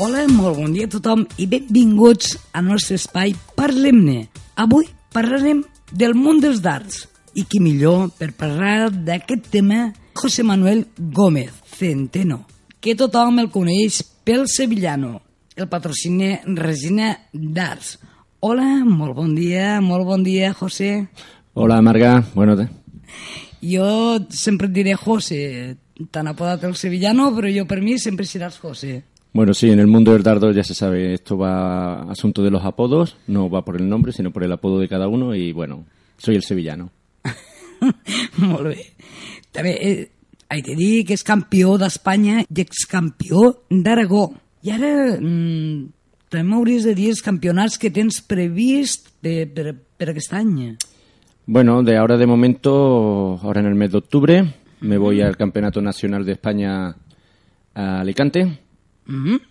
Hola, molt bon dia a tothom i benvinguts al nostre espai Parlem-ne. Avui parlarem del món dels darts. I qui millor per parlar d'aquest tema, José Manuel Gómez Centeno, que tothom el coneix pel Sevillano, el patrocini Regina Darts. Hola, molt bon dia, molt bon dia, José. Hola, Marga. Bueno, Jo sempre et diré José, t'han apodat el Sevillano, però jo per mi sempre seràs José. Bueno, sí, en el mundo del dardo ya se sabe, esto va asunto de los apodos, no va por el nombre, sino por el apodo de cada uno y bueno, soy el sevillano. Molt bé. També eh, he de dir que és campió d'Espanya i excampió d'Aragó. I ara mm, també m'hauries de dir els campionats que tens previst per, per, per aquest any. Bueno, de ahora de momento, ahora en el mes de octubre, me voy al Campeonato Nacional de España a Alicante,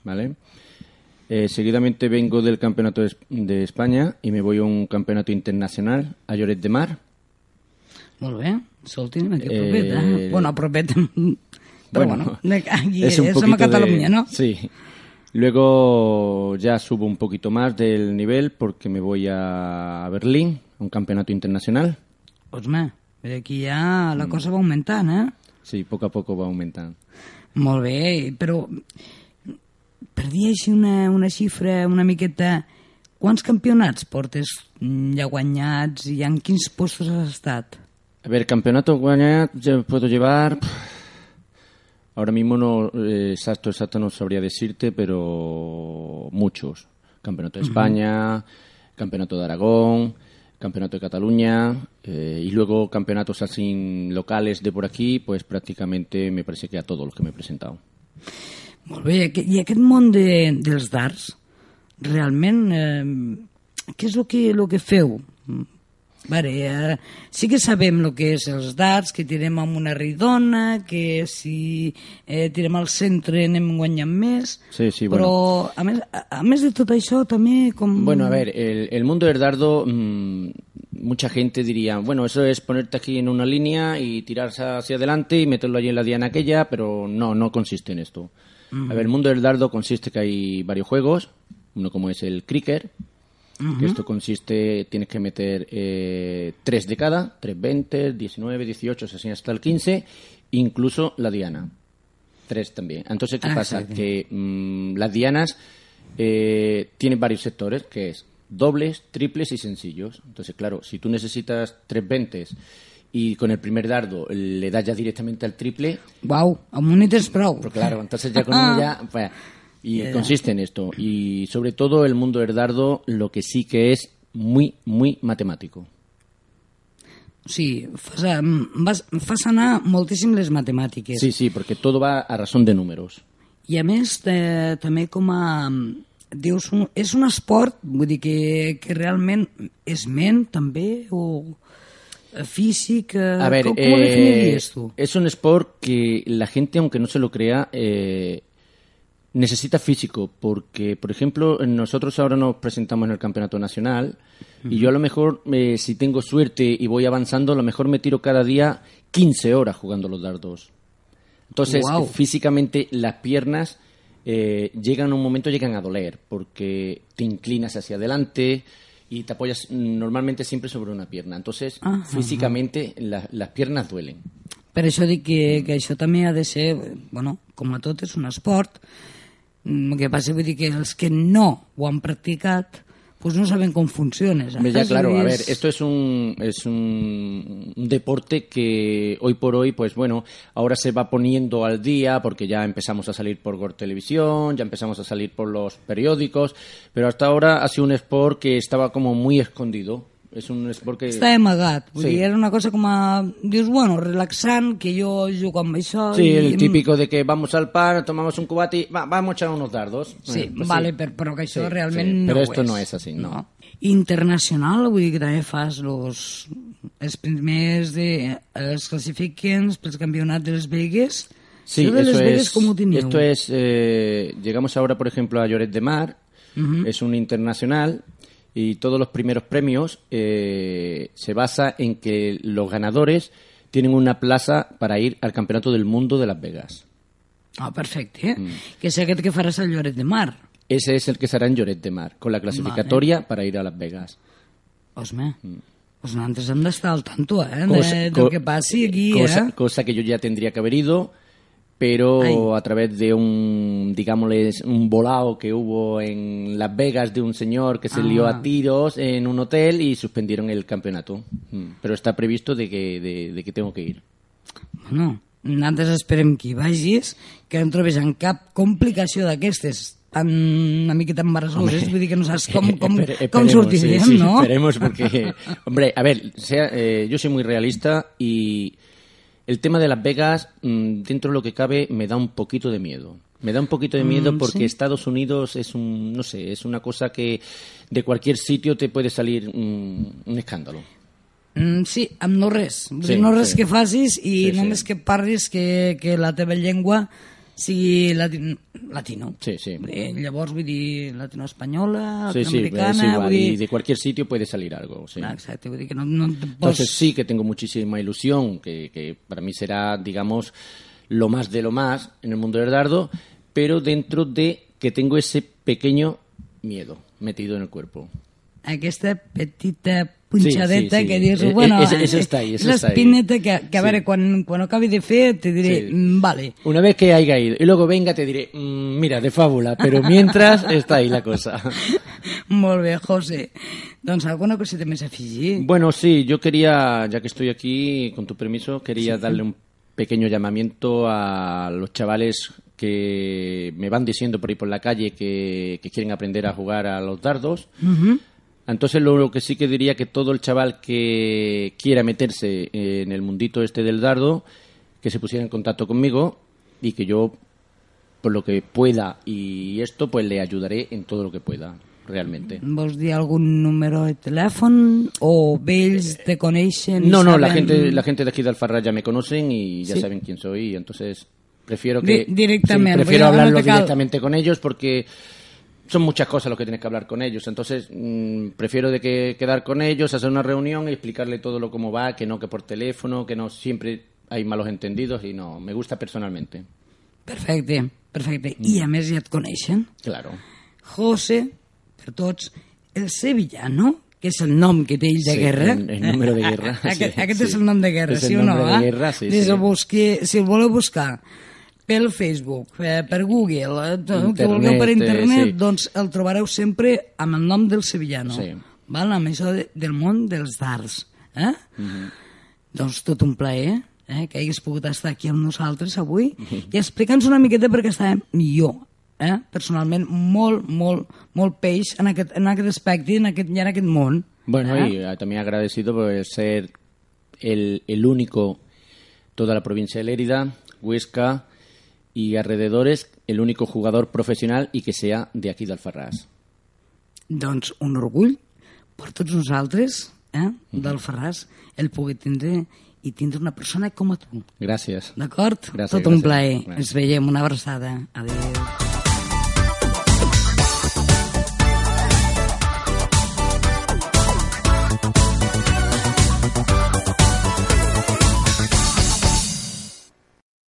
¿vale? Eh, seguidamente vengo del Campeonato de, Es- España y me voy a un campeonato internacional a Lloret de Mar. Molt bé. Escolti'm, aquí Eh, propet, eh? Bueno, propet... Però bueno, de- aquí és, un és poquito a Catalunya, de- no? Sí. Luego ya subo un poquito más del nivel porque me voy a Berlín, a un campeonato internacional. Pues home, ve aquí ja la cosa va augmentant, eh? Sí, poco a poco va aumentando. Molt bé, però per dir així una, una xifra una miqueta, quants campionats portes mm, ja guanyats i en quins postos has estat? A ver, campeonato guañat, ya puedo llevar. Ahora mismo no eh, exacto, exacto no sabría decirte, pero muchos. Campeonato de España, Campeonato de Aragón, Campeonato de Cataluña eh, y luego campeonatos así locales de por aquí, pues prácticamente me parece que a todos los que me he presentado. Molt bé, i aquest món de, dels darts, realment, eh, què és el que, el que feu? Mm, Vale, eh, sí que sabem el que és els darts, que tirem amb una ridona, que si eh, tirem al centre anem guanyant més, Sí, sí, però a més, a, a més de tot això també com... Bueno, a ver, el, el mundo del dardo, mm, mucha gente diría, bueno, eso es ponerte aquí en una línea y tirarse hacia adelante y meterlo allí en la diana aquella, pero no, no consiste en esto. A ver, el mundo del dardo consiste que hay varios juegos, uno como es el cricket, que esto consiste, tienes que meter eh, tres de cada, tres 20, 19, 18, así hasta el 15, incluso la diana. Tres también. Entonces, ¿qué Ah, pasa? sí. Que mm, las dianas eh, tienen varios sectores, que es dobles, triples y sencillos. Entonces, claro, si tú necesitas tres 20 y con el primer dardo le das ya directamente al triple, Uau, amb un hi tens prou. pues claro, entonces ya con uno ya... pues, y consiste en esto. Y sobre todo el mundo del dardo lo que sí que es muy, muy matemático. Sigui, fas, eh, vas, fas anar moltíssim les matemàtiques. Sí, sí, porque todo va a razón de números. I a més, eh, també com a... Dius, un, és un esport, vull dir que, que realment és ment, també, o físic... Eh, A ver, ho eh, es un sport que la gente, aunque no se lo crea, eh, necesita físico, porque, por ejemplo, nosotros ahora nos presentamos en el campeonato nacional y yo a lo mejor, eh, si tengo suerte y voy avanzando, a lo mejor me tiro cada día 15 horas jugando los dardos. Entonces, físicamente las piernas eh, llegan a un momento llegan a doler porque te inclinas hacia adelante y te apoyas mm, normalmente siempre sobre una pierna. Entonces, Ajá. físicamente la- las piernas duelen. Per això dic que, que això també ha de ser, bueno, com a tot és un esport, mm, el que passa vull dir que els que no ho han practicat pues no saben com funciona. Hombre, ya claro, a ver, esto es un es un, un deporte que hoy por hoy, pues bueno, ahora se va poniendo al día porque ya empezamos a salir por Gor Televisión, ya empezamos a salir por los periódicos, pero hasta ahora ha sido un sport que estaba como muy escondido. Es un sport que Està amagat, vull Sí. dir, era una cosa com a... Dius, bueno, relaxant, que jo jugo amb això... Sí, i... el típico de que vamos al par, tomamos un cubate y va- vamos a echar unos dardos. Sí, Eh, pues vale, sí. Per, però que això Sí, realment sí, no però ho esto és. no és així, no. Internacional, vull dir que també fas los, els primers de, els classifiquen pels campionats de les Vegas. Sí, Això de eso Vegas, es. teniu? Esto es. eh, llegamos ahora, por ejemplo, a Lloret de Mar. Es un internacional y todos los primeros premios eh, se basa en que los ganadores tienen una plaza para ir al Campeonato del Mundo de Las Vegas. Ah, perfecte. Que és aquest que faràs al Lloret de Mar. Ese es el que será en Lloret de Mar, con la clasificatoria para ir a Las Vegas. Osme, pues nosaltres hem d'estar al tanto, eh, de, Mm. Co- que passi aquí, cosa, eh? cosa que yo ya tendría que haber ido, pero Ay. a través de un, digámosles, un volado que hubo en Las Vegas de un señor que se lió Ah. a tiros en un hotel y suspendieron el campeonato. Mm. Pero está previsto de que, de, de que tengo que ir. Bueno, nosaltres esperem que hi vagis, que no en trobis en cap complicació d'aquestes tan una miqueta embarassoses, vull dir que no saps com, com, Espere- com sortirem, sí, sí, no? Esperemos porque, hombre, a ver, sea, eh, yo soy muy realista y el tema de Las Vegas, mm, dentro de lo que cabe, me da un poquito de miedo. Me da un poquito de miedo Mm, porque sí. Estados Unidos es un, no sé, es una cosa que de cualquier sitio te puede salir un, un escándalo. Mm, sí, amb no res. Sí, no res sí. que facis i Sí, sí. només que parlis que, que la teva llengua sigui lati latino. Sí, sí. Dir, llavors, vull dir, latino-espanyola, Sí, sí, latinoamericana... igual. vull dir... De cualquier sitio puede salir algo. sí. Ah, Exacte, vull dir que no, no te. Entonces sí que tengo muchísima ilusión, que, que para mí será, digamos, lo más de lo más en el mundo del dardo, pero dentro de que tengo ese pequeño miedo metido en el cuerpo. Aquesta petita punxadeta Sí, sí, sí. que dius, Eh, eh, bueno, eso- eso está ahí, eso está ahí. l'espineta que, que a Sí. veure, quan, quan acabi de fer te diré, Sí. mm, vale, Una vez que haya ido y luego venga te diré, "Mm, mira, de fábula, pero mientras está ahí la cosa. molt bé, José. Doncs alguna coseta més a afegir? Bueno, sí, yo quería, ya que estoy aquí, con tu permiso, quería darle un pequeño llamamiento a los chavales que me van diciendo por ahí por la calle que, que quieren aprender a jugar a los dardos. Entonces lo que sí que diría que todo el chaval que quiera meterse en el mundito este del dardo, que se pusiera en contacto conmigo y que yo, por lo que pueda y esto, pues le ayudaré en todo lo que pueda, realmente. Vols dir algun número de telèfon o vells te coneixen? No, no, la gente, la gente de aquí de Alfarrás ya me conocen y ya Sí. saben quién soy, y entonces prefiero Di- que directamente, sí, prefiero hablarlo no directamente con ellos porque son muchas cosas lo que tienes que hablar con ellos. Entonces mm, prefiero de que quedar con ellos, hacer una reunión y explicarle todo lo cómo va, que no que por teléfono, que no siempre hay malos entendidos y no, me gusta personalmente. Perfecte, perfecte. I a més ja et coneixen. Claro. José, per tots, el sevillano, que és el nom que té ell de Sí, guerra. el- el número de guerra, Aquest, sí, aquest sí. és el nom de guerra, És sí o no? de guerra, sí, si, sí. El busqui, si el voleu buscar pel Facebook, eh, per Google, eh, el que Internet, vulgueu per eh, internet, sí. doncs el trobareu sempre amb el nom del sevillano. Sí. Val? Amb això de, del món dels dards. Eh? Mhm. Doncs tot un plaer eh, que hagués pogut estar aquí amb nosaltres avui i explica'ns una miqueta perquè estàvem millor. Eh? Personalment, molt, molt, molt peix en aquest, en aquest aspecte en aquest, i en aquest món. Bueno, eh? y eh, también agradecido por ser el, el único, toda la provincia de Lérida, Huesca y alrededores, el único jugador profesional y que sea de aquí de Alfarrás. Doncs un orgull per tots nosaltres eh, del Ferràs el poder tindre i tindre una persona com a tu. Gracias. D'acord? Gràcies, Tot un gràcies. plaer. Gràcies. Ens veiem. Una abraçada. Adéu.